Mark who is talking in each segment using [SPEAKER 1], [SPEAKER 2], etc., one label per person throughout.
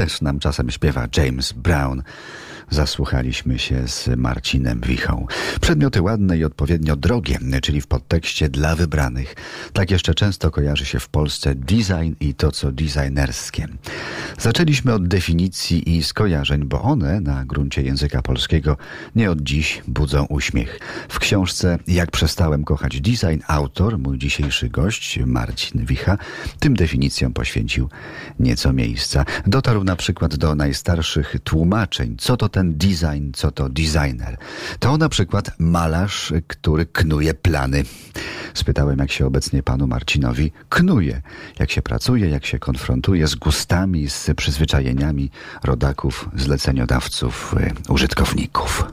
[SPEAKER 1] też nam czasem śpiewa James Brown zasłuchaliśmy się z Marcinem Wichą. Przedmioty ładne i odpowiednio drogie, czyli w podtekście dla wybranych. Tak jeszcze często kojarzy się w Polsce design i to, co designerskie. Zaczęliśmy od definicji i skojarzeń, bo one na gruncie języka polskiego nie od dziś budzą uśmiech. W książce Jak przestałem kochać design autor, mój dzisiejszy gość, Marcin Wicha, tym definicjom poświęcił nieco miejsca. Dotarł na przykład do najstarszych tłumaczeń, co to ten design, co to designer. To na przykład malarz, który knuje plany. Spytałem, jak się obecnie panu Marcinowi knuje, jak się pracuje, jak się konfrontuje z gustami, z przyzwyczajeniami rodaków, zleceniodawców, y, użytkowników.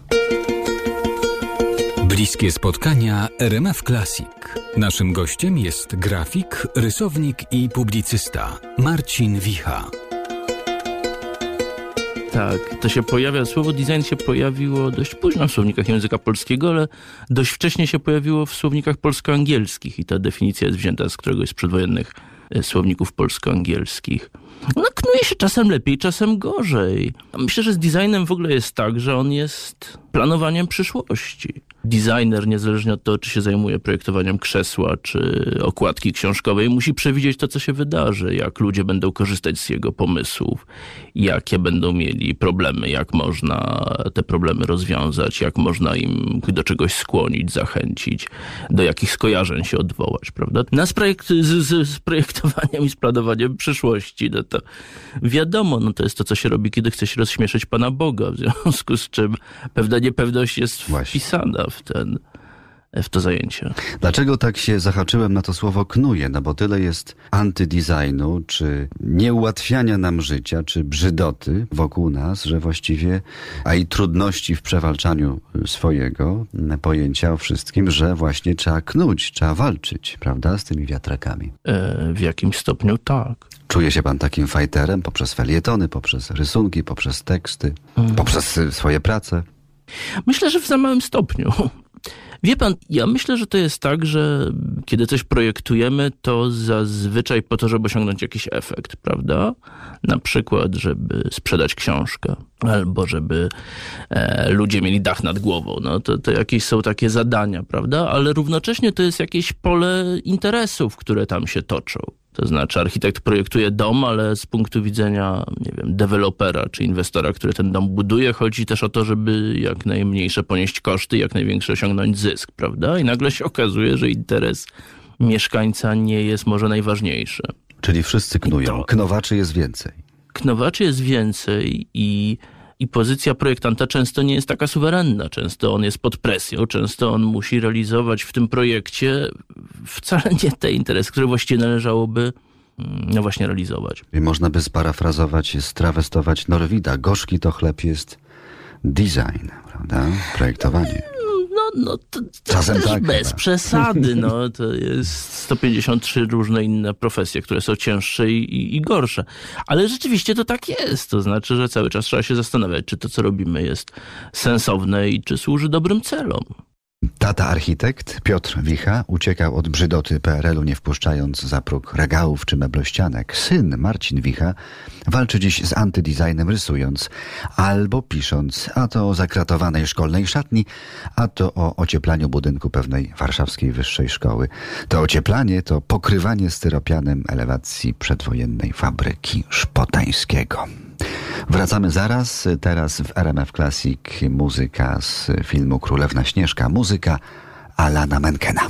[SPEAKER 2] Bliskie spotkania RMF Classic. Naszym gościem jest grafik, rysownik i publicysta Marcin Wicha
[SPEAKER 3] tak. To się pojawia, słowo design się pojawiło dość późno w słownikach języka polskiego, ale dość wcześnie się pojawiło w słownikach polsko-angielskich i ta definicja jest wzięta z któregoś z przedwojennych słowników polsko-angielskich. No, knuje się czasem lepiej, czasem gorzej. Myślę, że z designem w ogóle jest tak, że on jest planowaniem przyszłości designer, niezależnie od tego, czy się zajmuje projektowaniem krzesła, czy okładki książkowej, musi przewidzieć to, co się wydarzy, jak ludzie będą korzystać z jego pomysłów, jakie będą mieli problemy, jak można te problemy rozwiązać, jak można im do czegoś skłonić, zachęcić, do jakich skojarzeń się odwołać, prawda? Nas projekt, z, z, projektowaniem i z planowaniem przyszłości, no to wiadomo, no to jest to, co się robi, kiedy chce się rozśmieszyć Pana Boga, w związku z czym pewna niepewność jest Właśnie. wpisana w w ten w to zajęcie.
[SPEAKER 1] Dlaczego tak się zahaczyłem na to słowo knuje? No bo tyle jest antydesignu, czy nieułatwiania nam życia, czy brzydoty wokół nas, że właściwie, a i trudności w przewalczaniu swojego pojęcia o wszystkim, że właśnie trzeba knuć, trzeba walczyć, prawda, z tymi wiatrakami.
[SPEAKER 3] E, w jakimś stopniu tak.
[SPEAKER 1] Czuje się pan takim fajterem poprzez felietony, poprzez rysunki, poprzez teksty, mm. poprzez swoje prace?
[SPEAKER 3] Myślę, że w za małym stopniu. Wie pan, ja myślę, że to jest tak, że kiedy coś projektujemy, to zazwyczaj po to, żeby osiągnąć jakiś efekt, prawda? Na przykład, żeby sprzedać książkę, albo żeby e, ludzie mieli dach nad głową. No, to, to jakieś są takie zadania, prawda? Ale równocześnie to jest jakieś pole interesów, które tam się toczą. To znaczy architekt projektuje dom, ale z punktu widzenia, nie wiem, dewelopera czy inwestora, który ten dom buduje, chodzi też o to, żeby jak najmniejsze ponieść koszty, jak największy osiągnąć zysk, prawda? I nagle się okazuje, że interes mieszkańca nie jest może najważniejszy.
[SPEAKER 1] Czyli wszyscy knują. Knowaczy jest więcej.
[SPEAKER 3] Knowaczy jest więcej i i pozycja projektanta często nie jest taka suwerenna. Często on jest pod presją, często on musi realizować w tym projekcie wcale nie te interesy, które właściwie należałoby mm, no właśnie realizować.
[SPEAKER 1] I można by sparafrazować, strawestować Norwida. Gorzki to chleb jest design, prawda? Projektowanie
[SPEAKER 3] no to, to Czasem tak, bez chyba. przesady. No, to jest 153 różne inne profesje, które są cięższe i, i, gorsze. Ale rzeczywiście to tak jest. To znaczy, że cały czas trzeba się zastanawiać, czy to, co robimy, jest sensowne i czy służy dobrym celom.
[SPEAKER 1] Tata architekt Piotr Wicha uciekał od brzydoty PRL-u nie wpuszczając za próg regałów czy meblościanek. Syn Marcin Wicha walczy dziś z antydesignem rysując albo pisząc, a to o zakratowanej szkolnej szatni, a to o ocieplaniu budynku pewnej warszawskiej wyższej szkoły. To ocieplanie to pokrywanie styropianem elewacji przedwojennej fabryki szpotańskiego. Wracamy zaraz. Teraz w RMF Classic muzyka z filmu Królewna Śnieżka. Muzyka Alana Menkena.